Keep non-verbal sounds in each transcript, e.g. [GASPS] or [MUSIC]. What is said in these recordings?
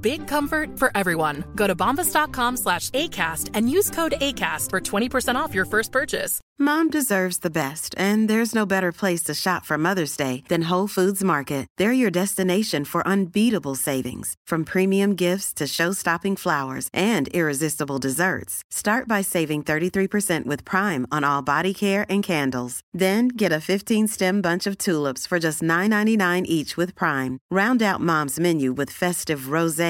Big comfort for everyone. Go to bombas.com slash ACAST and use code ACAST for 20% off your first purchase. Mom deserves the best, and there's no better place to shop for Mother's Day than Whole Foods Market. They're your destination for unbeatable savings, from premium gifts to show-stopping flowers and irresistible desserts. Start by saving 33% with Prime on all body care and candles. Then get a 15-stem bunch of tulips for just $9.99 each with Prime. Round out Mom's menu with festive rosé,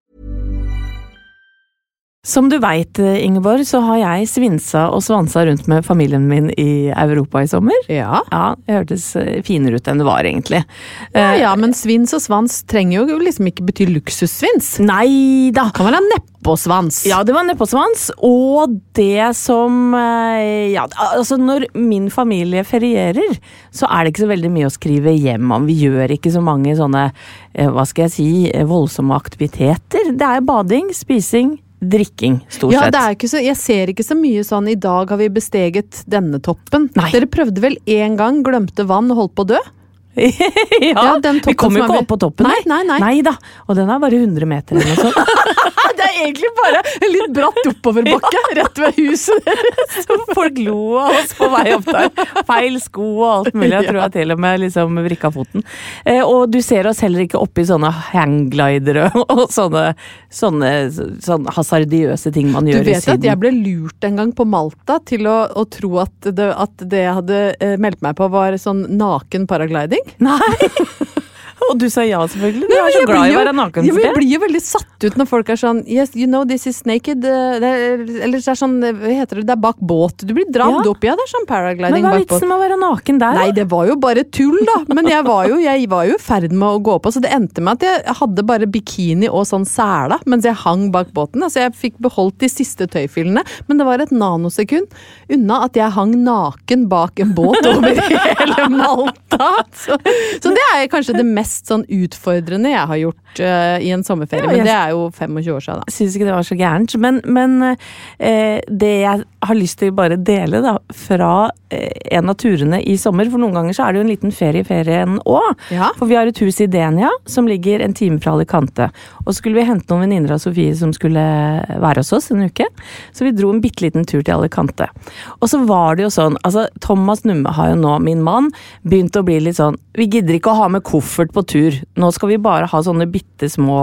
Som du veit, Ingeborg, så har jeg svinsa og svansa rundt med familien min i Europa i sommer. Ja. Ja, Det hørtes eh, finere ut enn det var, egentlig. ja, Eh, ja, men svins og svans trenger jo liksom ikke bety luksussvins. Nei da! Kan være neppåsvans. Ja, det var neppåsvans. Og det som eh, Ja, altså når min familie ferierer, så er det ikke så veldig mye å skrive hjem om. Vi gjør ikke så mange sånne, eh, hva skal jeg si, eh, voldsomme aktiviteter. Det er bading, spising, drikking, stort Ja, sett. det er så, jeg ser ikke så mye sånn 'i dag har vi besteget denne toppen'. Nei. Dere prøvde vel én gang, glemte vann og holdt på å dø? [LAUGHS] ja, Ja, vi kom kommer jo ikke opp på toppen. Nei, nei, nei. nei da, og den er bare 100 meter eller noe sånt. [LAUGHS] Det er egentlig bare en litt bratt oppoverbakke rett ved huset deres. [LAUGHS] Som folk lo av oss på vei opp der. Feil sko og alt mulig. Jeg tror jeg til og med liksom vrikka foten. Eh, og du ser oss heller ikke oppi sånne hangglidere og sånne, sånne, sånne hasardiøse ting man gjør i vet at jeg ble lurt en gang på Malta til å, å tro at det, at det jeg hadde eh, meldt meg på var sånn naken paragliding. Nei! [LAUGHS] Og du sa ja, selvfølgelig. Du Nei, er så glad i å være naken Ja, jeg blir jo veldig satt ut når folk er sånn Yes, you know this is naked. eh, er, eller det er sånn, eh, hva heter det, det er bak båt. Du blir dratt Ja. opp, ja. Det er sånn Men hva er vitsen med å være naken der? Nei, det var jo bare tull, da. Men jeg var jo, jeg var jo i ferd med å gå på, så det endte med at jeg hadde bare bikini og sånn sela mens jeg hang bak båten. Altså, jeg fikk beholdt de siste tøyfillene, men det var et nanosekund unna at jeg hang naken bak en båt over [LAUGHS] hele Malta. Så, så det er kanskje det mest sånn utfordrende jeg har gjort uh, i en sommerferie, Ja, men det er jo 25 år siden, da. Syns ikke det var så gærent. Men, men eh, det jeg har lyst til å bare dele da, fra eh, en av turene i sommer, for noen ganger så er det jo en liten ferie i ferien òg. Ja. For vi har et hus i Denia som ligger en time fra Alicante. Og så skulle vi hente noen venninner av Sofie som skulle være hos oss en uke. Så vi dro en bitte liten tur til Alicante. Og så var det jo sånn, altså Thomas Numme har jo nå, min mann, begynt å bli litt sånn Vi gidder ikke å ha med koffert på tur. Nå skal vi bare ha sånne bitte små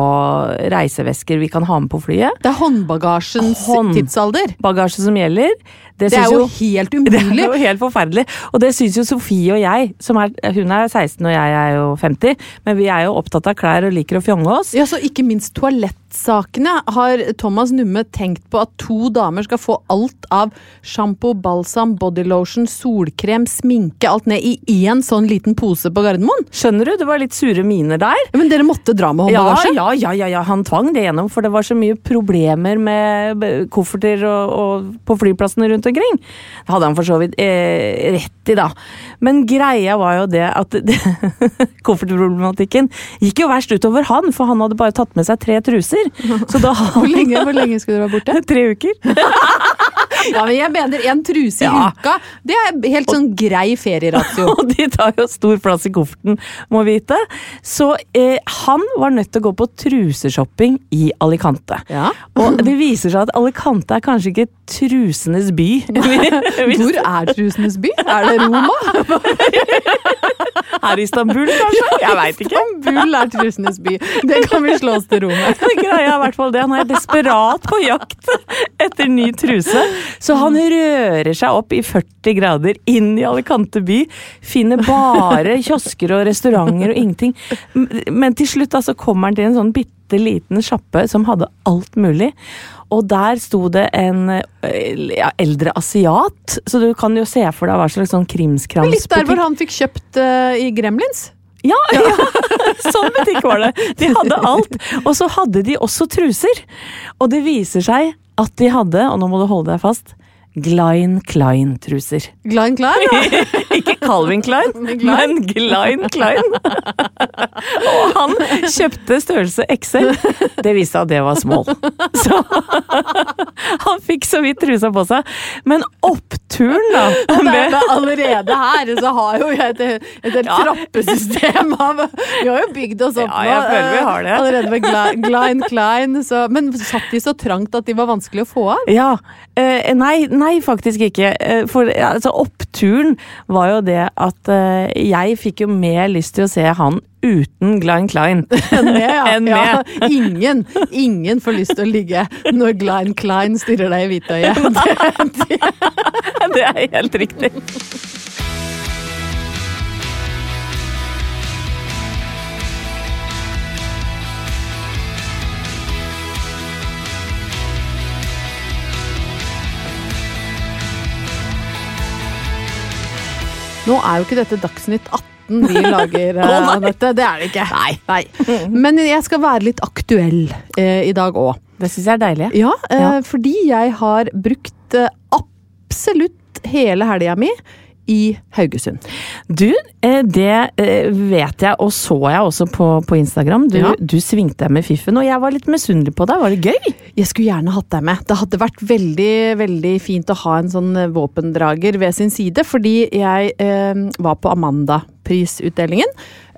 reisevesker vi kan ha med på flyet. Det er håndbagasjens Hånd- tidsalder. Bagasje som gjelder. Det det er jo helt umulig. [LAUGHS] det er jo helt forferdelig. Og det syns jo Sofie og jeg, som er, hun er 16 og jeg er jo 50, men vi er jo opptatt av klær og liker å fjonge oss. Ja, så ikke minst toalettsakene har Thomas Numme tenkt på at to damer skal få alt av sjampo, balsam, bodylotion, solkrem, sminke, alt ned i én sånn liten pose på Gardermoen. Skjønner du? Det var litt sure miner der. Ja, men dere måtte dra med håndbagasje? ja, ja, ja, ja, han tvang det gjennom, for det var så mye problemer med kofferter og, og på flyplassene rundt omkring. Det hadde han for så vidt eh, rett i, da. Men greia var jo det at [LAUGHS] koffertproblematikken gikk jo verst utover han, for han hadde bare tatt med seg tre truser. Så da [LAUGHS] Hvor lenge, hvor lenge skulle du være borte? [LAUGHS] Tre uker. Ja, men jeg mener en truse i Ja. uka. Det er helt sånn grei ferieratio. [LAUGHS] Og de tar jo stor plass i kofferten, må vite. Så eh, han var nødt til å gå på truseshopping i Alicante. Ja. Og det viser seg at Alicante er kanskje ikke trusenes by. [LAUGHS] Hvor er trusenes by? Er det Roma? [LAUGHS] Her i Istanbul, kanskje? Jeg veit ikke. Istanbul er trusenes by. Det kan vi slå oss til ro med. Greia er i hvert fall det. Han er desperat på jakt etter ny truse. Så han rører seg opp i 40 grader inn i Alicante by. Finner bare kiosker og restauranter og ingenting. Men til slutt da, så kommer han til en sånn bitte liten sjappe som hadde alt mulig. Og der sto det en eh, ja, eldre asiat, så du kan jo se for deg hva slags sånn Litt der hvor han fikk kjøpt uh, i Gremlins. [LAUGHS] ja, ja, sånn butikk var det. De hadde alt. Og så hadde de også truser. Og det viser seg at de hadde, og nå må du holde deg fast, Glein Klein-truser. Glein Klein, ja. [LAUGHS] Ikke Calvin Klein, [LAUGHS] men Glein Klein. [LAUGHS] Og han kjøpte størrelse XL. Det viste seg at det var small. Så [LAUGHS] han fikk så vidt trusa på seg. Men oppturen, da Og med- dermed allerede her så har jo jeg et, et, et [LAUGHS] Ja. trappesystem av Vi har jo bygd oss opp Ja, jeg nå, eh, har det. Allerede med Glein, Glein Klein. Så, men satt de så trangt at de var vanskelig å få av? Ja. Eh, nei, nei, faktisk ikke. Eh, for altså, oppturen var jo det at eh, jeg fikk jo mer lyst til å se han uten Glein Klein. [LAUGHS] Enn med, ja. Enn ja. Ingen, ingen får lyst til å ligge når Glein Klein stirrer deg i hvitøyet. Det, [LAUGHS] det, det er helt riktig. Nå er jo ikke dette Dagsnytt 18 vi [LAUGHS] lager, oh. Anette. Det er det ikke. Nei. Men jeg skal være litt aktuell eh, i dag òg. Det syns jeg er deilig. Ja, eh, Ja. fordi jeg har brukt eh, absolutt hele helga mi i Haugesund. Du, eh, det eh, vet jeg, og så jeg også på, på Instagram. Du, Ja. du svingte deg med fiffen, og jeg var litt misunnelig på deg. Var det gøy? Jeg skulle gjerne hatt deg med. Det hadde vært veldig veldig fint å ha en sånn eh, våpendrager ved sin side, fordi jeg eh, var på Amanda-prisutdelingen.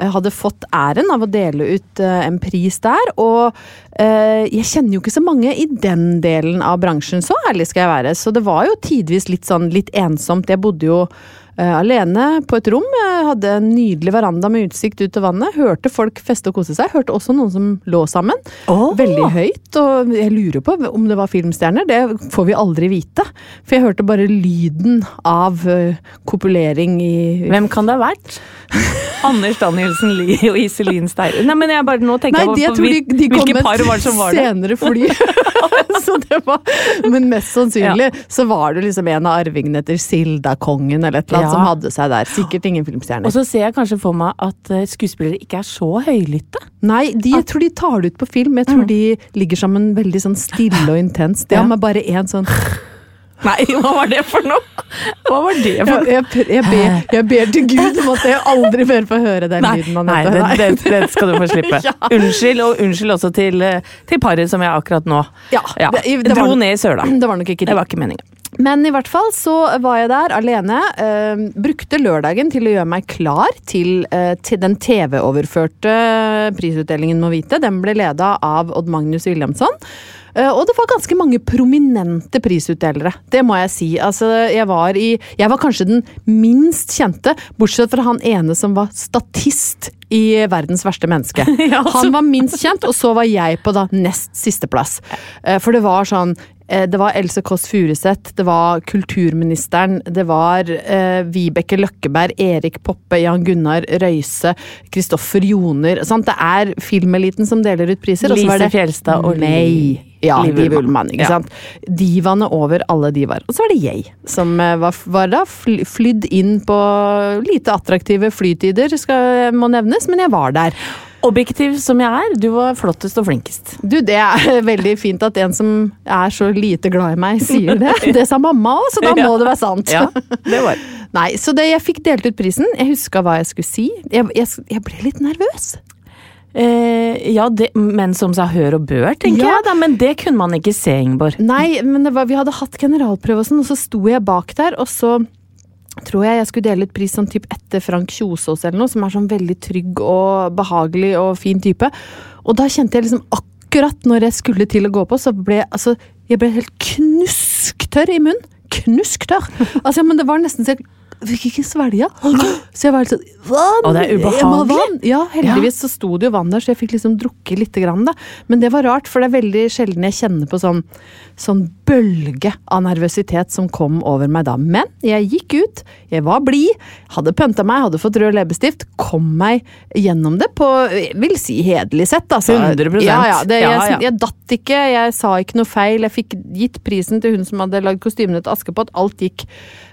Hadde fått æren av å dele ut eh, en pris der, og eh, jeg kjenner jo ikke så mange i den delen av bransjen, så ærlig skal jeg være. Så det var jo tidvis litt sånn litt ensomt. Jeg bodde jo alene på et rom. Jeg hadde en nydelig veranda med utsikt ut til vannet. Hørte folk feste og kose seg. Hørte også noen som lå sammen. Oh. Veldig høyt, og jeg lurer på om det var filmstjerner. Det får vi aldri vite. For jeg hørte bare lyden av eh, kopulering i Hvem kan det ha vært? [LAUGHS] Anders Danielsen Lie og Iselin Steire. Nei, men jeg bare nå tenker Nei, jeg på de, de hvilke par var det som var det. senere fly. [LAUGHS] så det var, men mest sannsynlig så var det liksom en av arvingene etter Silda-kongen eller et eller annet Ja. som hadde seg der. Sikkert ingen filmstjerner. Og så ser jeg kanskje for meg at eh, skuespillere ikke er så høylytte. Nei, de, jeg tror de tar det ut på film. Jeg tror de ligger sammen veldig sånn stille og intenst. Det Ja. med bare én sånn [LAUGHS] Nei, hva var det for noe? Hva var det for noe? jeg, jeg, jeg, ber, jeg ber til Gud om at jeg aldri mer får høre den Nei, lyden. nei den, den, den, skal du få slippe. [LAUGHS] Ja. Unnskyld, og unnskyld også til, eh, til paret som jeg akkurat nå Ja, det- det dro var, ned i søla. [CLEARS THROAT] Det var nok ikke Det det. var ikke meningen. Men i hvert fall så var jeg der alene. Øh, brukte lørdagen til å gjøre meg klar til, øh, til den TV-overførte prisutdelingen Må vite. Den ble leda av Odd Magnus Williamson. Eh, og det var ganske mange prominente prisutdelere, det må jeg si. Altså, jeg var i Jeg var kanskje den minst kjente, bortsett fra han ene som var statist i Verdens verste menneske. [LAUGHS] Altså. Han var minst kjent, og så var jeg på da nest sisteplass. Eh, For det var sånn det var Else Kåss Furuseth, det var kulturministeren, det var eh, Vibeke Løkkeberg, Erik Poppe, Jan Gunnar Røise, Kristoffer Joner sant? Det er filmeliten som deler ut priser. Lise det Fjelstad og Nei. Ja, Liv Ullmann. Ikke Ja. sant? Divaene over alle divaer. Og så var det jeg, som eh, var, var da flydd inn på lite attraktive flytider, skal, må nevnes, men jeg var der. Objektiv som jeg er, du var flottest og flinkest. Du, det er [LAUGHS] veldig fint at en som er så lite glad i meg, sier det. [LAUGHS] Det sa mamma òg, så da må det være sant. Ja, det var [LAUGHS] Nei, så det, jeg fikk delt ut prisen. Jeg huska hva jeg skulle si. Jeg, jeg, jeg ble litt nervøs. eh, Ja, det, men som sa hør og bør, tenker Ja. jeg da. Men det kunne man ikke se, Ingeborg. Nei, men var, vi hadde hatt generalprøve og sånn, og så sto jeg bak der, og så tror jeg jeg skulle dele ut pris sånn type etter Frank Kjosås eller noe, som er sånn veldig trygg og behagelig og fin type. Og da kjente jeg liksom akkurat når jeg skulle til å gå på, så ble altså Jeg ble helt knusktørr i munnen. Knusktørr! Altså, men det var nesten så jeg fikk ikke svelge. Så jeg var litt sånn Vann! Og det er Jeg ubehagelig. Ja, heldigvis så sto det jo vann der, så jeg fikk liksom drukket lite grann, da. Men det var rart, for det er veldig sjelden jeg kjenner på sånn, sånn bølge av nervøsitet som kom over meg da. Men jeg gikk ut, jeg var blid, hadde pønta meg, hadde fått rød leppestift, kom meg gjennom det på, vil si hederlig sett, altså. 100%. Ja, ja, det, jeg, ja. jeg datt ikke, jeg sa ikke noe feil, jeg fikk gitt prisen til hun som hadde lagd kostymene til Askepott, alt gikk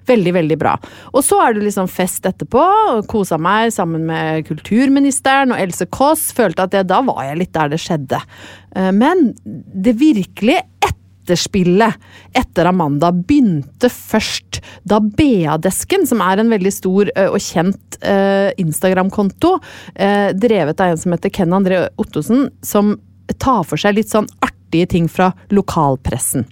veldig, veldig bra. Og så er det liksom fest etterpå, og meg sammen med kulturministeren og Else Kåss, følte at jeg, da var jeg litt der det skjedde. Eh, Men det virkelige etterspillet etter Amanda begynte først da BA-desken, som er en veldig stor og kjent eh, Instagram-konto, eh, drevet av en som heter Ken André Ottosen, som tar for seg litt sånn artige ting fra lokalpressen.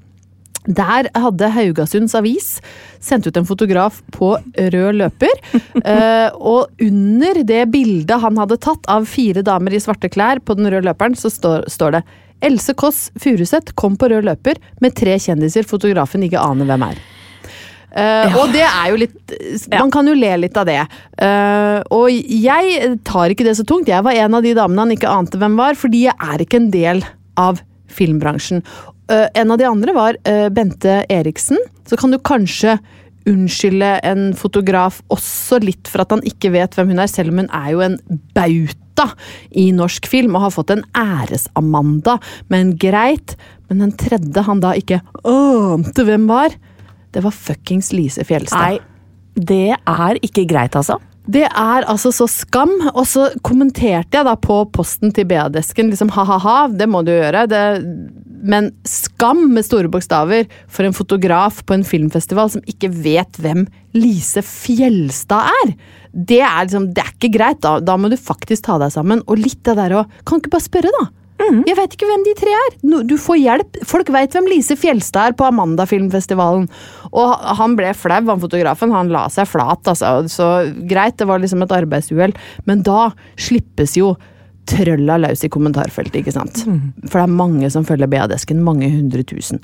Der hadde Haugasunds Avis sendt ut en fotograf på rød løper. [LAUGHS] eh, og under det bildet han hadde tatt av fire damer i svarte klær på den røde løperen, så står, står det Else Kåss Furuseth kom på rød løper med tre kjendiser fotografen ikke aner hvem er. Eh, Og det er jo litt Man kan jo le litt av det. Uh, og jeg tar ikke det så tungt. Jeg var en av de damene han ikke ante hvem var, fordi jeg er ikke en del av filmbransjen. Eh, en av de andre var uh, Bente Eriksen. Så kan du kanskje unnskylde en fotograf også litt for at han ikke vet hvem hun er, selv om hun er jo en bauta i norsk film og har fått en æres-Amanda. Men greit. Men den tredje han da ikke ante hvem var, det var fuckings Lise Fjelstad. Nei, det er ikke greit, altså. Det er altså så skam. Og så kommenterte jeg da på posten til BA-desken liksom ha-ha-ha, det må du gjøre. Det, men skam med store bokstaver for en fotograf på en filmfestival som ikke vet hvem Lise Fjelstad er. Det er liksom, det er ikke greit. Da, da må du faktisk ta deg sammen. Og litt det der å Kan ikke bare spørre, da? Jeg vet ikke hvem de tre er. Du får hjelp. Folk veit hvem Lise Fjelstad er på Amanda-filmfestivalen. Og han ble flau, han fotografen. Han la seg flat, altså. Så greit, det var liksom et arbeidsuhell. Men da slippes jo trølla løs i kommentarfeltet, ikke sant. For det er mange som følger BA-desken. Mange hundre tusen.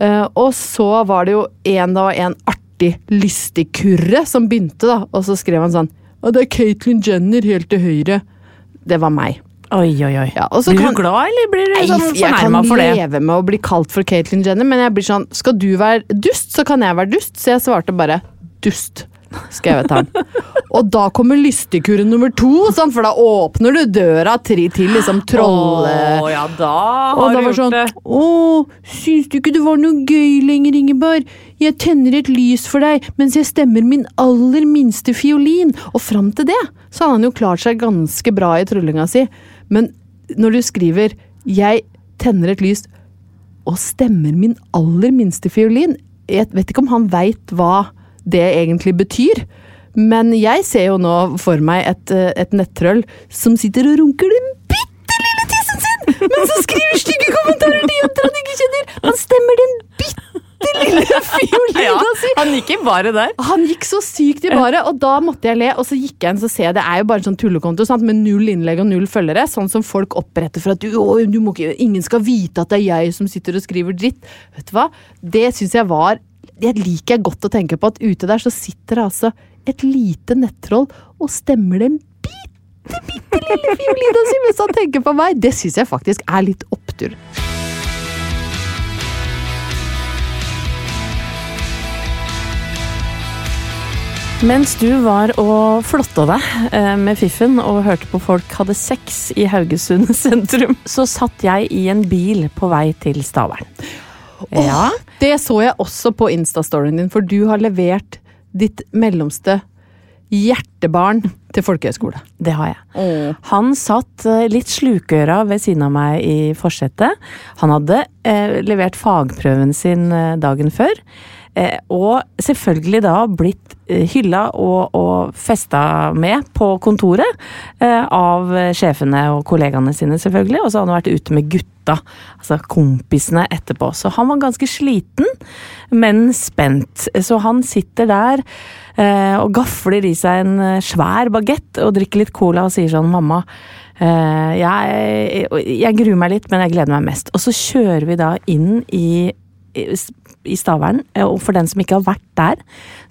Uh, og så var det jo en, det en artig, lystig kurre som begynte, da. Og så skrev han sånn Å, det er Caitlyn Jenner helt til høyre. Det var meg. Oi, oi, oi. Ja, og så blir kan- du glad, eller blir du Nei, sånn jeg kan fornærma for det? leve med å bli kalt for Caitlyn Jenner, men jeg blir sånn Skal du være dust, så kan jeg være dust. Så jeg svarte bare dust. Skrevet han. [LAUGHS] Og da kommer lystekuren nummer to, sånn, for da åpner du døra til, til liksom trolle... Å, ja, da Og har da du var sånn det. Å, syns du ikke det var noe gøy lenger, Ingeborg? Jeg tenner et lys for deg mens jeg stemmer min aller minste fiolin. Og fram til det så hadde han jo klart seg ganske bra i tryllinga si. Men når du skriver 'jeg tenner et lys' og stemmer min aller minste fiolin Jeg vet ikke om han veit hva det egentlig betyr. Men jeg ser jo nå for meg et, eh, et nettroll som sitter og runker den bitte lille tissen sin, men så skriver stygge kommentarer til jenter han ikke kjenner! Han stemmer den bitte lille fiolina [LAUGHS] si! Han gikk i baret der. Han gikk så sykt i baret, og da måtte jeg le. Og så gikk jeg inn så ser jeg, det er jo bare en sånn tullekonto sant? med null innlegg og null følgere. Sånn som folk oppretter for at du, å, du må ikke, ingen skal vite at det er jeg som sitter og skriver dritt. Vet du hva? Det syns jeg var Det liker jeg godt å tenke på, at ute der så sitter det altså et lite nettroll og stemmer den bitte, bitte lille fiolina si mens han tenker på meg. Det syns jeg faktisk er litt opptur. Mens du var og flotta deg eh, med fiffen og hørte på folk hadde sex i Haugesund [LAUGHS] sentrum, så satt jeg i en bil på vei til Stavern. Ja, Det så jeg også på Insta-storyen din, for du har levert ditt mellomste hjertebarn til folkehøyskole. det har jeg. Han satt eh, litt slukøra ved siden av meg i forsetet. Han hadde eh, levert fagprøven sin eh, dagen før. Eh, og selvfølgelig da blitt eh, hylla og, og festa med på kontoret eh, av sjefene og kollegaene sine, selvfølgelig. Og så hadde han vært ute med gutta, altså kompisene, etterpå. Så han var ganske sliten, men spent. Så han sitter der og gafler i seg en svær bagett og drikker litt cola og sier sånn Mamma, jeg, jeg gruer meg litt, men jeg gleder meg mest. Og så kjører vi da inn i i Stavern, eh, og for den som ikke har vært der,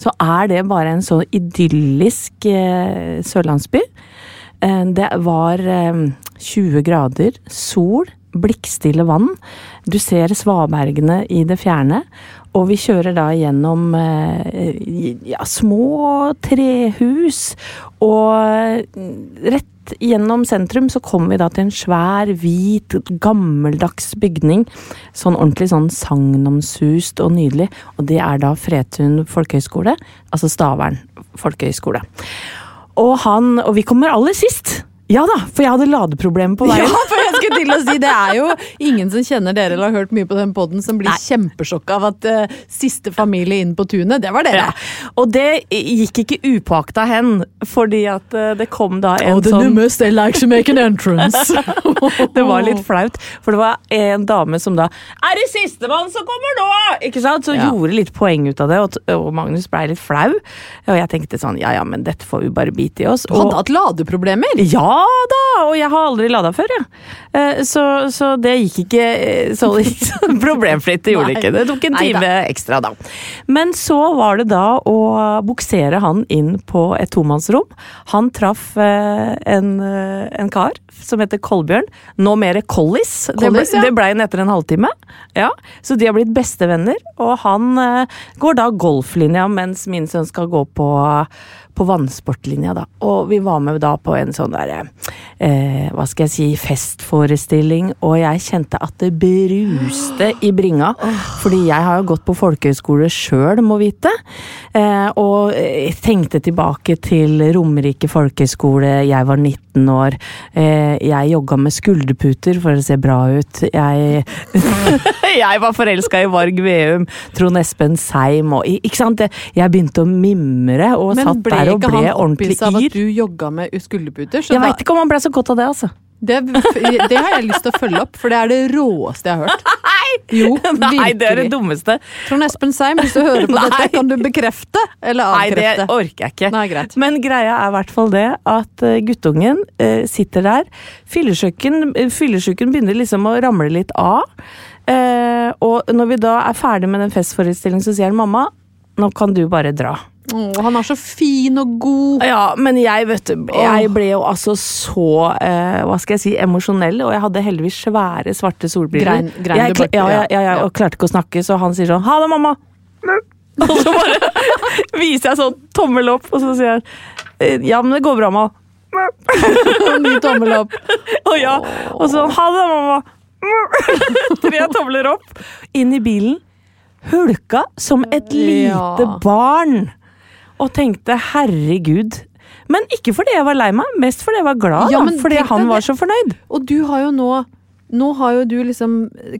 så er det bare en så idyllisk eh, sørlandsby. Eh, det var eh, 20 grader, sol, blikkstille vann. Du ser svabergene i det fjerne. Og vi kjører da gjennom eh, ja, små trehus, og eh, rett gjennom sentrum så kommer vi da til en svær, hvit, gammeldags bygning. Sånn ordentlig sånn sagnomsust og nydelig. Og det er da Fretun folkehøgskole, altså Stavern folkehøgskole. Og han Og vi kommer aller sist! Ja da, for jeg hadde ladeproblemer på veien. Ja, for skulle til å si, Det er jo ingen som kjenner dere eller har hørt mye på den poden som blir kjempesjokka av at uh, siste familie inn på tunet, det var dere. Ja. Og det gikk ikke upåakta hen, fordi at uh, det kom da en Oh, the sånn numbers, they like to make an entrance. [LAUGHS] Det var litt flaut, for det var en dame som da Er det sistemann som kommer nå?! Ikke sant? Så Ja. gjorde litt poeng ut av det, og, og Magnus blei litt flau. Og jeg tenkte sånn ja ja, men dette får vi bare bite i oss. Du hadde hatt ladeproblemer? ja da! Og jeg har aldri lada før, jeg. Eh, Så, så det gikk ikke eh, så problemfritt. Det gjorde det Nei. ikke. Det tok en time Neida. ekstra, da. Men så var det da å buksere han inn på et tomannsrom. Han traff eh, en, eh, en kar som heter Kolbjørn. Nå mer Collis. Det ble, ja. ble han etter en halvtime. Ja, så de har blitt bestevenner, og han eh, går da golflinja mens min sønn skal gå på, på vannsportlinja, da. Og vi var med da på en sånn derre eh, hva skal jeg si, festforestilling, og jeg kjente at det bruste i bringa. Fordi jeg har jo gått på folkehøyskole sjøl, må vite. Eh, og eh, tenkte tilbake til Romerike folkehøyskole, jeg var 19 år. Eh, jeg jogga med skulderputer for å se bra ut. Jeg [LAUGHS] jeg var forelska i Varg Veum, Trond Espen Seim og Ikke sant? Jeg begynte å mimre og Men satt ble og ikke ble han ordentlig av at yr. du jogga med skulderputer? Jeg veit ikke om han ble så godt av det, altså. det, det har jeg lyst til å følge opp, for det er det råeste jeg har hørt. [LAUGHS] Jo, Nei, det er det dummeste. Trond Espen Seim, hvis du hører på [LAUGHS] Nei. dette, kan du bekrefte eller Nei, det orker jeg ikke. Nei, greit. Men greia er i hvert fall det at eh, guttungen eh, sitter der. Eh, fyllesyken begynner liksom å ramle litt av. Eh, og når vi da er ferdig med den festforestillingen, så sier han mamma, nå kan du bare dra. Åh, han er så fin og god. Ja, men jeg vet jeg ble jo altså så eh, hva skal jeg si, emosjonell, og jeg hadde heldigvis svære svarte solbriller. Grein- grein jeg, bort- ja, ja, ja, ja. og klarte ikke å snakke, så han sier sånn ha det, mamma. [LAUGHS] Og så bare [LAUGHS] viser jeg sånn tommel opp, og så sier han «Eh, ja, men det går bra, mamma. [LAUGHS] Ny tommel opp. Og ja, og så ha det, mamma. Tre tomler opp. Inn i bilen. Hulka som et lite barn. Og tenkte herregud. Men ikke fordi jeg var lei meg, mest fordi jeg var glad. Ja, fordi han var så fornøyd. Og du har jo nå Nå har jo du liksom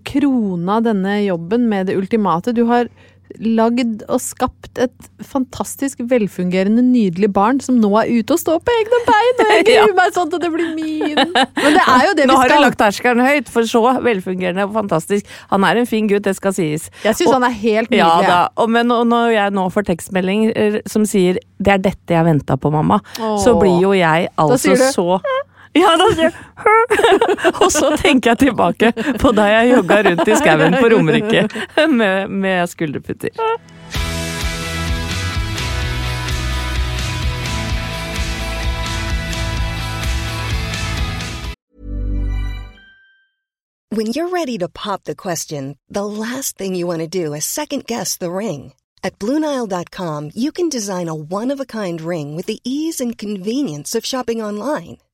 krona denne jobben med det ultimate. Du har lagd og skapt et fantastisk velfungerende, nydelig barn som nå er ute og står på egne bein! Og jeg [LAUGHS] Ja. gruer meg sånn til det blir min! Men det er jo det vi skal. Nå har jeg lagt terskelen høyt, for så velfungerende og fantastisk. Han er en fin gutt, det skal sies. Jeg syns han er helt Ja nydelig. da, og men når- når jeg nå får tekstmelding eh, som sier 'det er dette jeg venta på, mamma', så blir jo jeg altså så ja, da sier jeg [LAUGHS] Og så tenker jeg tilbake på da jeg jogga rundt i skauen på Romerike med, med. When you're ready to pop the question, the last thing you want to do is second guess the ring. At Bluenile.com, you can design a one of a kind ring with the ease and convenience of shopping online.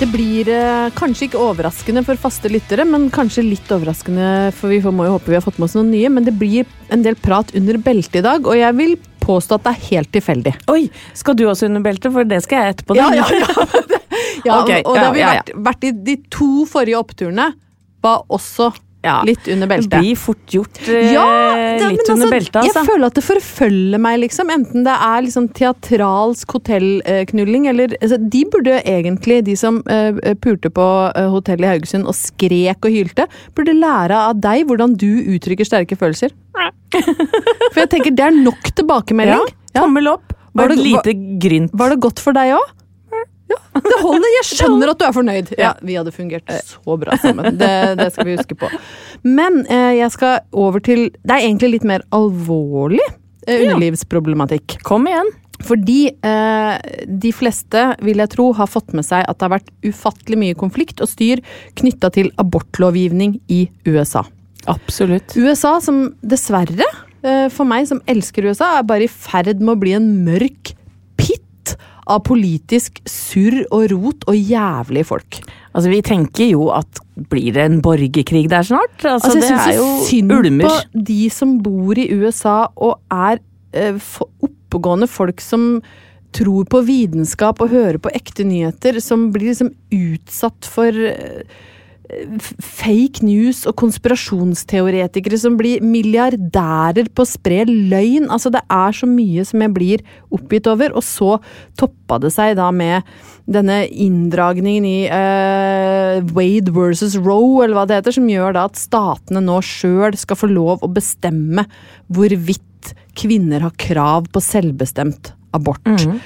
Det blir eh, kanskje ikke overraskende for faste lyttere, men kanskje litt overraskende, for vi får- må jo håpe vi har fått med oss noen nye. Men det blir en del prat under beltet i dag, og jeg vil påstå at det er helt tilfeldig. Oi, skal du også under beltet? For det skal jeg etterpå. Ja, da. ja, ja. [LAUGHS] Ja, Ok, og det har vi ja, ja, vært, vært i de to forrige oppturene. Var også Ja. litt under Det blir fort gjort eh, Ja, det- litt litt under altså, beltet, altså. Jeg føler at det forfølger meg, liksom. Enten det er liksom teatralsk hotellknulling, eller altså, De burde egentlig, de som eh, pulte på eh, hotellet i Haugesund og skrek og hylte, burde lære av deg hvordan du uttrykker sterke følelser. [LAUGHS] For jeg tenker det er nok tilbakemelding. Ja, tommel opp. Var et det- lite grynt. Var det godt for deg òg? Ja, det holder. Jeg skjønner at du er fornøyd. Ja, Vi hadde fungert så bra sammen. Det, det skal vi huske på. Men eh, jeg skal over til Det er egentlig litt mer alvorlig eh, underlivsproblematikk. Kom igjen. Fordi eh, de fleste, vil jeg tro, har fått med seg at det har vært ufattelig mye konflikt og styr knytta til abortlovgivning i USA. Absolutt. USA som dessverre, eh, for meg som elsker USA, er bare i ferd med å bli en mørk av politisk surr og rot og jævlige folk. Altså, vi tenker jo at blir det en borgerkrig der snart? Altså, Altså, jeg det er jo synd ulmer. på de som bor i USA og er eh, oppegående folk som tror på vitenskap og hører på ekte nyheter, som blir liksom utsatt for eh, fake news og konspirasjonsteoretikere som blir milliardærer på å spre løgn. Altså, det er så mye som jeg blir oppgitt over. Og så toppa det seg da med denne inndragningen i uh, Wade versus Roe, eller hva det heter, som gjør da at statene nå sjøl skal få lov å bestemme hvorvidt kvinner har krav på selvbestemt abort. Mm.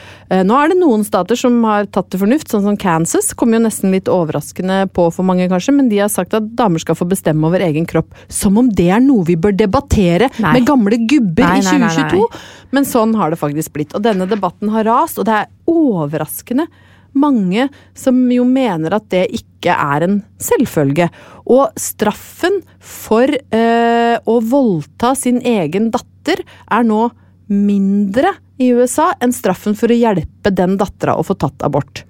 Nå er det noen stater som har tatt til fornuft, sånn som Kansas. Kommer jo nesten litt overraskende på for mange, kanskje, men de har sagt at damer skal få bestemme over egen kropp. Som om det er noe vi bør debattere Nei. med gamle gubber Nei, i nei, nei. 2022. Men sånn har det faktisk blitt. Og denne debatten har rast, og det er overraskende mange som jo mener at det ikke er en selvfølge. Og straffen for øh, å voldta sin egen datter er nå mindre i USA enn straffen for å hjelpe den dattera å få tatt abort.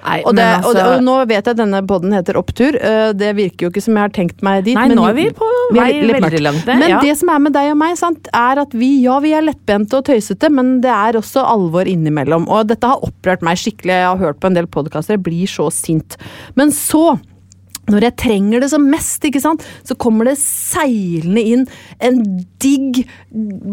Nei, Og, det, altså, og, det, altså- og nå vet jeg at denne podden heter Opptur. eh, Det virker jo ikke som jeg har tenkt meg dit. Nei, men nå er vi på vei veldig langt ned, Men ja. det som er med deg og meg, sant, er at vi, ja, vi er lettbente og tøysete, men det er også alvor innimellom. Og dette har opprørt meg skikkelig. Jeg har hørt på en del podkaster, jeg blir så sint. Men så når jeg trenger det som mest, ikke sant, så kommer det seilende inn en digg,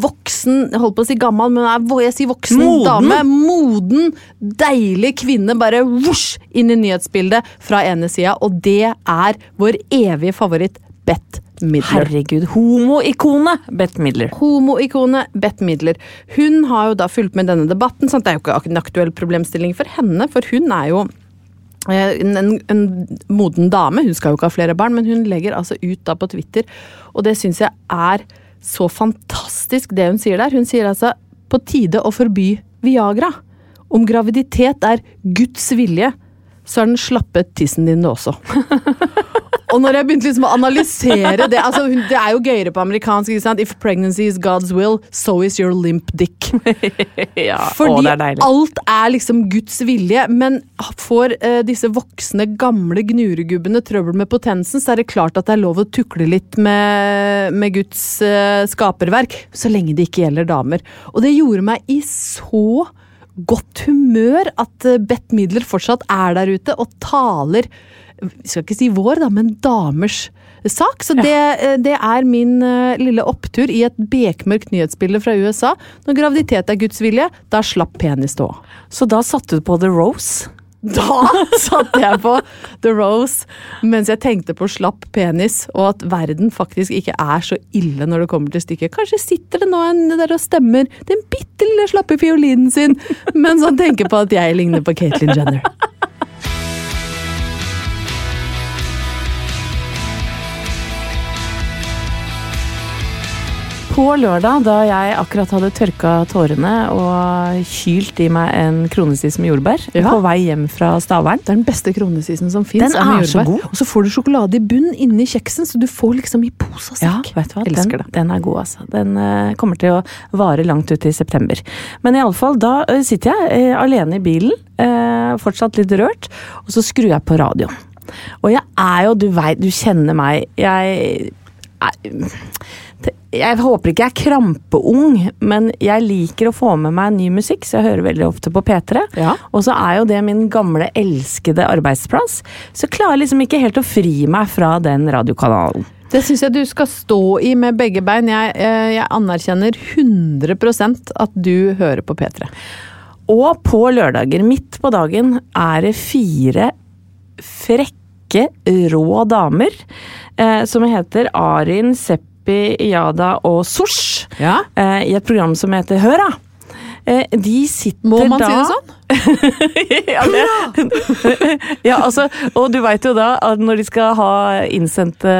voksen Jeg holdt på å si gammel, men jeg, sier voksen Moden. dame. Moden, deilig kvinne. Bare vosj inn i nyhetsbildet fra ene sida, og det er vår evige favoritt Beth Midler. Herregud, homoikonet Bette Midler. Homoikonet Bette Midler. Hun har jo da fulgt med denne debatten. Sant? Det er jo ikke en aktuell problemstilling for henne, for hun er jo en, en, en moden dame. Hun skal jo ikke ha flere barn, men hun legger altså ut da på Twitter, og det syns jeg er så fantastisk det hun sier der. Hun sier altså på tide å forby Viagra. Om graviditet er Guds vilje, så er den slappe tissen din det også. [LAUGHS] Og når jeg begynte liksom å analysere det altså Det er jo gøyere på amerikansk. ikke sant? If pregnancy is God's will, so is your limp dick. [LAUGHS] Ja, å, Fordi det er deilig. alt er liksom Guds vilje, men får eh, disse voksne, gamle gnuregubbene trøbbel med potensen, så er det klart at det er lov å tukle litt med, med Guds eh, skaperverk, så lenge det ikke gjelder damer. Og det gjorde meg i så godt humør at Bett Bette Midler fortsatt er der ute og taler skal ikke si vår, da, men damers sak. Så det, eh, det er min eh, lille opptur i et bekmørkt nyhetsbilde fra USA. Når graviditet er Guds vilje, da slapp penis stå. Så da satte du på The Rose? Da [LAUGHS] satte jeg på The Rose mens jeg tenkte på slapp penis, og at verden faktisk ikke er så ille når det kommer til stykket. Kanskje sitter det nå en der og stemmer den bitte lille slappe fiolinen sin, [LAUGHS] mens han tenker på at jeg ligner på Caitlyn Jenner. På lørdag, da jeg akkurat hadde tørka tårene og kylt i meg en kronesis med jordbær Ja. på vei hjem fra Stavern Det er den beste kronesisen som fins. Den er så god. Og så får du sjokolade i bunn inni kjeksen, så du får liksom i pose og Ja, vet du hva? Den, den er god, altså. Den uh, kommer til å vare langt ut i september. Men iallfall, da uh, sitter jeg uh, alene i bilen, fortsatt litt rørt, og så skrur jeg på radioen. Og jeg er jo, du veit, du kjenner meg, jeg er- jeg håper ikke jeg er krampeung, men jeg liker å få med meg ny musikk, så jeg hører veldig ofte på P3. Ja. Og så er jo det min gamle, elskede arbeidsplass, så jeg klarer liksom ikke helt å fri meg fra den radiokanalen. Det syns jeg du skal stå i med begge bein. Jeg, eh, jeg anerkjenner 100 at du hører på P3. Og på lørdager midt på dagen er det fire frekke, rå damer eh, som heter Arin, Seppi, Yada og Sosh Ja. eh, i et program som heter Høra. Eh, de sitter Må man da si det sånn? [LAUGHS] ja, det. [LAUGHS] ja, altså, og du veit jo da at når de skal ha innsendte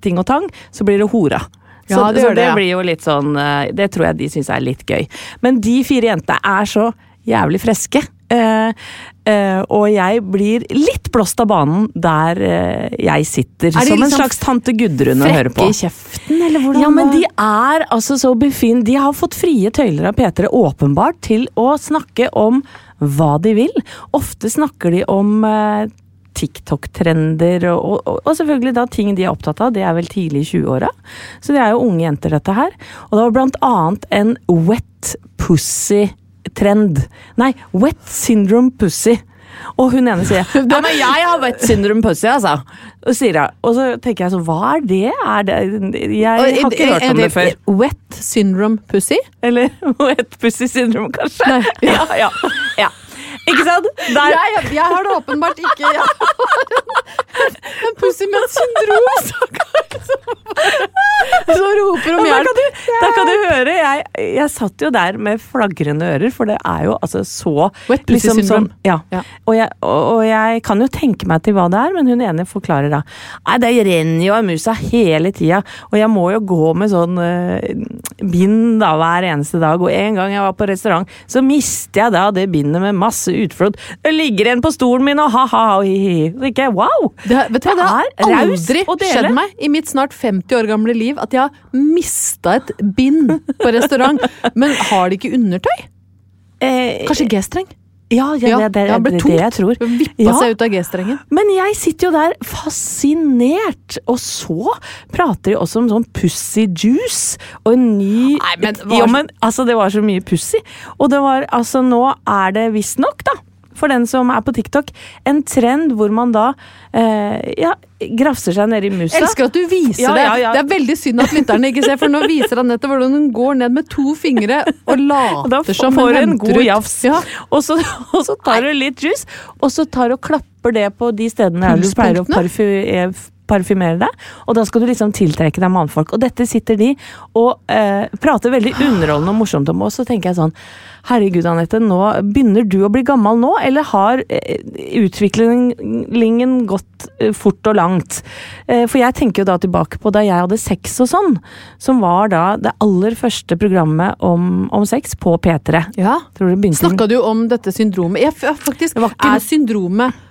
ting og tang, så blir det hora. Så, Ja, det så det, ja. blir jo litt sånn eh, Det tror jeg de syns er litt gøy. Men de fire jentene er så jævlig freske. Eh, eh, og jeg blir litt blåst av banen der uh, jeg sitter. Som liksom Som en slags tante Gudrun å høre på. Frekke i kjeften, eller hvordan? Ja, men de er altså så befin... De har fått frie tøyler av P3 åpenbart til å snakke om hva de vil. Ofte snakker de om uh, TikTok-trender og, og, og selvfølgelig da ting de er opptatt av. Det er vel tidlig i 20-åra. Så de er jo unge jenter, dette her. Og det var blant annet en wet pussy-trend. Nei, wet syndrome pussy. Og hun ene sier [LAUGHS] ja, men jeg har wet syndrome pussy, altså. Og, sier jeg, og så tenker jeg så hva er det? Er det jeg har ikke hørt om det før. Wet syndrome pussy? Eller [LAUGHS] wet pussy syndrome, kanskje. Nei. Ja, [LAUGHS] ja, ja. Ikke sant? Jeg, jeg har det åpenbart ikke. Jeg har en, en pussy med et syndrom, stakkar! Som roper om hjelp. da hjelp. kan du, da kan du høre, jeg, jeg satt jo der med flagrende ører, for det er jo altså så Wet pussy syndrome. sånn- ja. Ja. Og, jeg, og, og jeg kan jo tenke meg til hva det er, men hun ene forklarer da Nei, det renner jo av musa hele tida, og jeg må jo gå med sånn uh, bind da hver eneste dag. Og en gang jeg var på restaurant, så mister jeg da det bindet med masse utflod. Det ligger en på stolen min, og ha-ha, hi-hi. Så ikke jeg, Wow! Det, har- vet du det har Det er aldri skjedd meg i mitt snart 50 år gamle liv at jeg har mista et bind på restaurant. [LAUGHS] Men har de ikke undertøy? Eh, Kanskje G-streng? Ja, ja, det, det, ja, det, det, jeg tror. Vippa Ja. seg ut av G-strengen. Men jeg sitter jo der fascinert, og så prater de også om sånn pussy juice og en ny Nei, men var... Jo, men altså, det var så mye pussy. Og det var altså Nå er det visstnok, da, for den som er på TikTok, en trend hvor man da eh, ja, grafser seg nedi musa. Jeg elsker at du viser Ja, det. ja, ja. Det er veldig synd at lytterne ikke ser, for nå viser Anette hvordan hun går ned med to fingre og Og da later som får hun du en henter god jafs. Ja. Og, så, [LAUGHS] og så tar hun litt juice, og så tar hun klapper det på de stedene der du pleier å parfymere eh, parfymere deg. Og da skal du liksom tiltrekke deg mannfolk. Og dette sitter de og eh, prater veldig underholdende og morsomt om. Og så tenker jeg sånn Herregud, Anette, nå begynner du å bli gammel nå, eller har eh, utviklingen gått eh, fort og langt? Eh, for jeg tenker jo da tilbake på da jeg hadde sex og sånn, som var da det aller første programmet om, om sex på P3. Ja. Tror Snakka du om dette syndromet? Jeg, faktisk er syndromet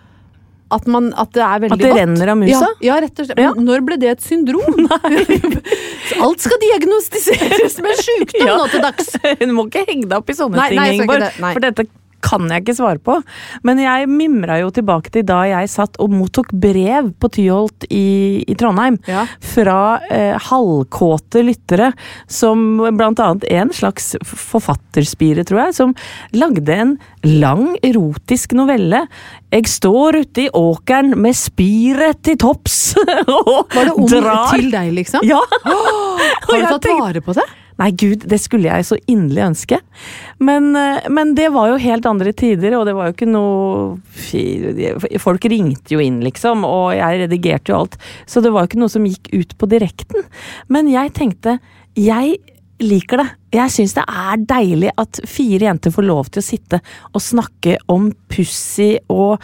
at, man, at det er veldig godt. At det godt. renner av musa? Ja, ja rett og slett. Ja. Når ble det et syndrom? [LAUGHS] [LAUGHS] Alt skal diagnostiseres med sjukdom Ja. nå til dags! [LAUGHS] Hun må ikke henge deg opp i sånne Nei, ting, nei, Ingeborg. For dette kan jeg ikke svare på. Men jeg mimra jo tilbake til da jeg satt og mottok brev på Tyholt i, i Trondheim. Ja. Fra eh, halvkåte lyttere, som blant annet en slags forfatterspire, tror jeg, som lagde en lang erotisk novelle. Jeg står ute i åkeren med spiret til topps [LAUGHS] og drar. Var det om drar til deg, liksom? Ja! [GASPS] Har du tatt vare på det? Nei, gud, det skulle jeg så inderlig ønske. Men, eh, men, det var jo helt andre tider, og det var jo ikke noe Folk ringte jo inn, liksom, og jeg redigerte jo alt. Så det var jo ikke noe som gikk ut på direkten. Men jeg tenkte Jeg liker det. Jeg syns det er deilig at fire jenter får lov til å sitte og snakke om pussy og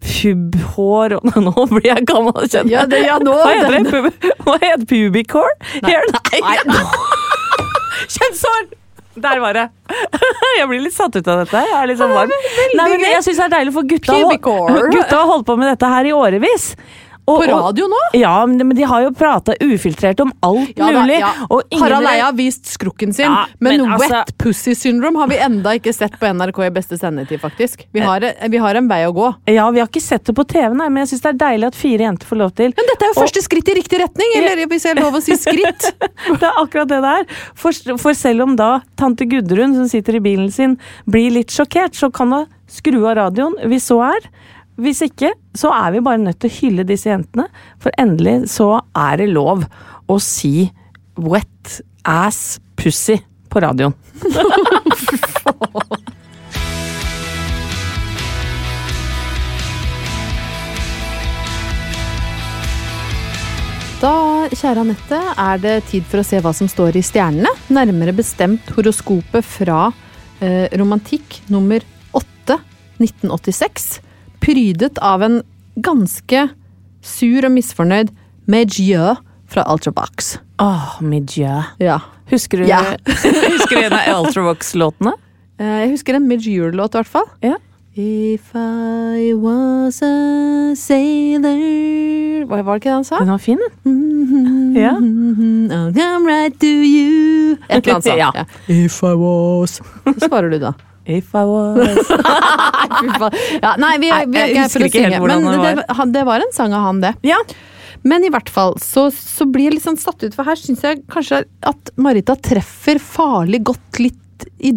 pubhår og [LAUGHS] Nå blir jeg gammel, kjenner Ja, det, ja, nå, Hva heter det? Hva heter pubicore? Nei. Nei. Kjønnshår! Der var det. [LAUGHS] Jeg blir litt satt ut av dette. Jeg er litt sånn varm. Nei, men jeg syns det er deilig, for gutta, gutta har holdt på med dette her i årevis. Og, på radio nå? Ja, men de har jo prata ufiltrert om alt ja, mulig. Da, ja. Harald Eia har vist skrukken sin, ja, men, men altså, wet pussy syndrome har vi enda ikke sett på NRK i beste sendetid, faktisk. Vi har, vi har, en vei å gå. Ja, vi har ikke sett det på TV, nei, men jeg syns det er deilig at fire jenter får lov til Men dette er jo og, første skritt i riktig retning, eller hvis jeg har lov å si skritt? [LAUGHS] det er akkurat det det er. For, for selv om da tante Gudrun, som sitter i bilen sin, blir litt sjokkert, så kan hun skru av radioen hvis så er. Hvis ikke, så er vi bare nødt til å hylle disse jentene, for endelig så er det lov å si wet ass pussy på radioen. Da, kjære Anette, er det tid for å se hva som står i stjernene. Nærmere bestemt horoskopet fra eh, Romantikk nummer 8 1986 prydet av en ganske sur og misfornøyd Medjø fra Ultravox. Åh, oh, Medjø. Ja. Husker du, ja. [LAUGHS] husker du en av Ultravox-låtene? Eh, jeg husker en Medjø-låt, i hvert fall. Ja. If I was a sailor Var det ikke det han sa? Den var fin, den. Mm -hmm, ja. I'll come right to you. Et eller annet sånt. [LAUGHS] ja. ja. If I was Så svarer du da. If I was [LAUGHS] ja, Nei, vi, vi er ikke her for å synge. Men det, det, var en sang av han, det. Ja. Men i hvert fall så, så blir jeg litt sånn satt ut, for her syns jeg kanskje at Marita treffer farlig godt litt i,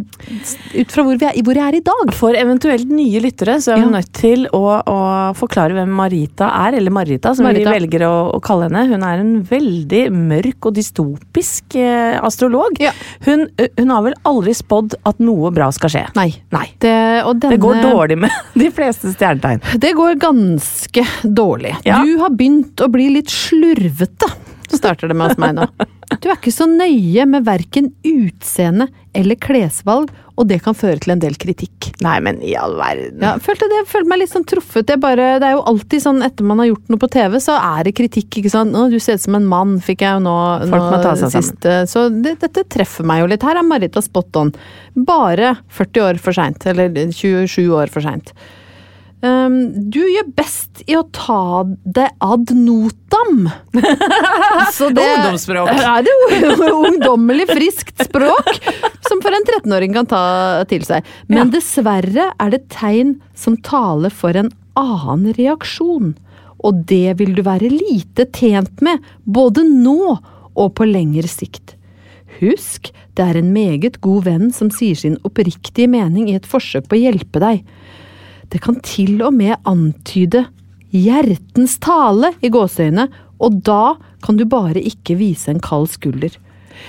ut fra hvor, er, hvor, jeg er i dag. For eventuelt nye lyttere så er vi ja. nødt til å, å, forklare hvem Marita er, eller Marita, som Marita. vi velger å, å, kalle henne. Hun er en veldig mørk og dystopisk eh, astrolog. Ja. Hun, hun, har vel aldri spådd at noe bra skal skje. Nei. Nei. Det, denne, det, går dårlig med [LAUGHS] de fleste stjernetegn. Det går ganske dårlig. Ja. Du har begynt å bli litt slurvete starter det med hos meg nå. Du er ikke så nøye med verken utseende eller klesvalg, og det kan føre til en del kritikk. Nei, men i all verden. Ja, følte det, følte meg litt sånn truffet. Det, bare, det er jo alltid sånn etter man har gjort noe på TV, så er det kritikk, ikke sant. Å, du ser ut som en mann, fikk jeg jo nå, Folk må seg siste. Sammen. Så det, dette treffer meg jo litt. Her er Marita spot on. Bare 40 år for seint, eller 27 år for seint. Um, du gjør best i å ta det ad notam. [LAUGHS] Så det Ungdomsspråk. er det [LAUGHS] ungdommelig friskt språk som for en 13-åring kan ta til seg. Men ja. dessverre er det tegn som taler for en annen reaksjon. Og det vil du være lite tjent med, både nå og på lengre sikt. Husk, det er en meget god venn som sier sin oppriktige mening i et forsøk på å hjelpe deg. Det kan til og med antyde hjertens tale i gåseøynene, og da kan du bare ikke vise en kald skulder.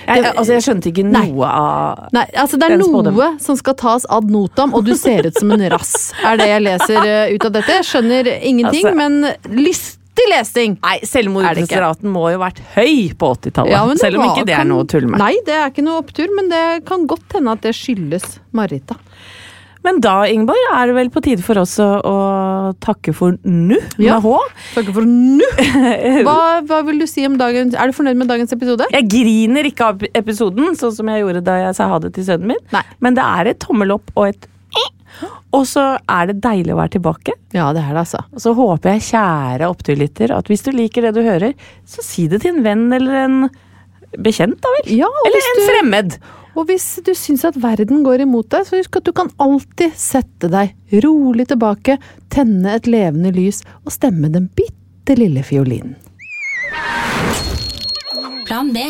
Jeg, altså, jeg skjønte ikke noe nei, av Nei, altså Det er noe som skal tas ad notam, og du ser ut som en rass. Er det jeg leser uh, ut av dette. Jeg skjønner ingenting, altså, men lystig lesing! Nei, selvmordsraten må jo ha vært høy på 80-tallet. Ja, selv om ikke det er noe tull med. Nei, det er ikke noe opptur, men det kan godt hende at det skyldes Marita. Men da, Ingeborg, er det vel på tide for oss å, å takke for nu, ja. med H. Takke for nu! [LAUGHS] Hva, hva, vil du si om dagens Er du fornøyd med dagens episode? Jeg griner ikke av episoden, sånn som jeg gjorde da jeg sa ha det til sønnen min. Nei. Men det er et tommel opp og et [GASPS] og så er det deilig å være tilbake. Ja, det er det altså. Og så håper jeg, kjære oppturlytter, at hvis du liker det du hører, så si det til en venn eller en bekjent, da vel? Ja, eller en du... fremmed. Og hvis du syns at verden går imot deg, så husk at du kan alltid sette deg rolig tilbake, tenne et levende lys og stemme den bitte lille fiolinen. Plan B.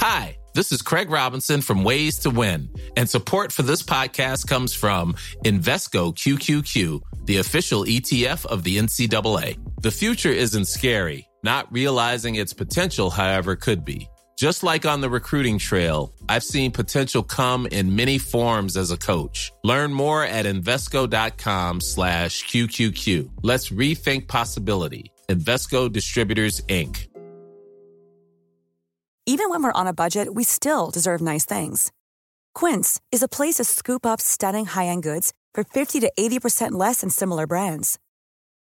Hi, this is Craig Robinson from Ways to Win, and support for this podcast comes from Invesco QQQ, the official ETF of the NCAA. The future isn't scary not realizing its potential, however, could be. Just like on the recruiting trail, I've seen potential come in many forms as a coach. Learn more at Invesco.com slash QQQ. Let's rethink possibility. Investco Distributors, Inc. Even when we're on a budget, we still deserve nice things. Quince is a place to scoop up stunning high-end goods for 50 to 80% less than similar brands.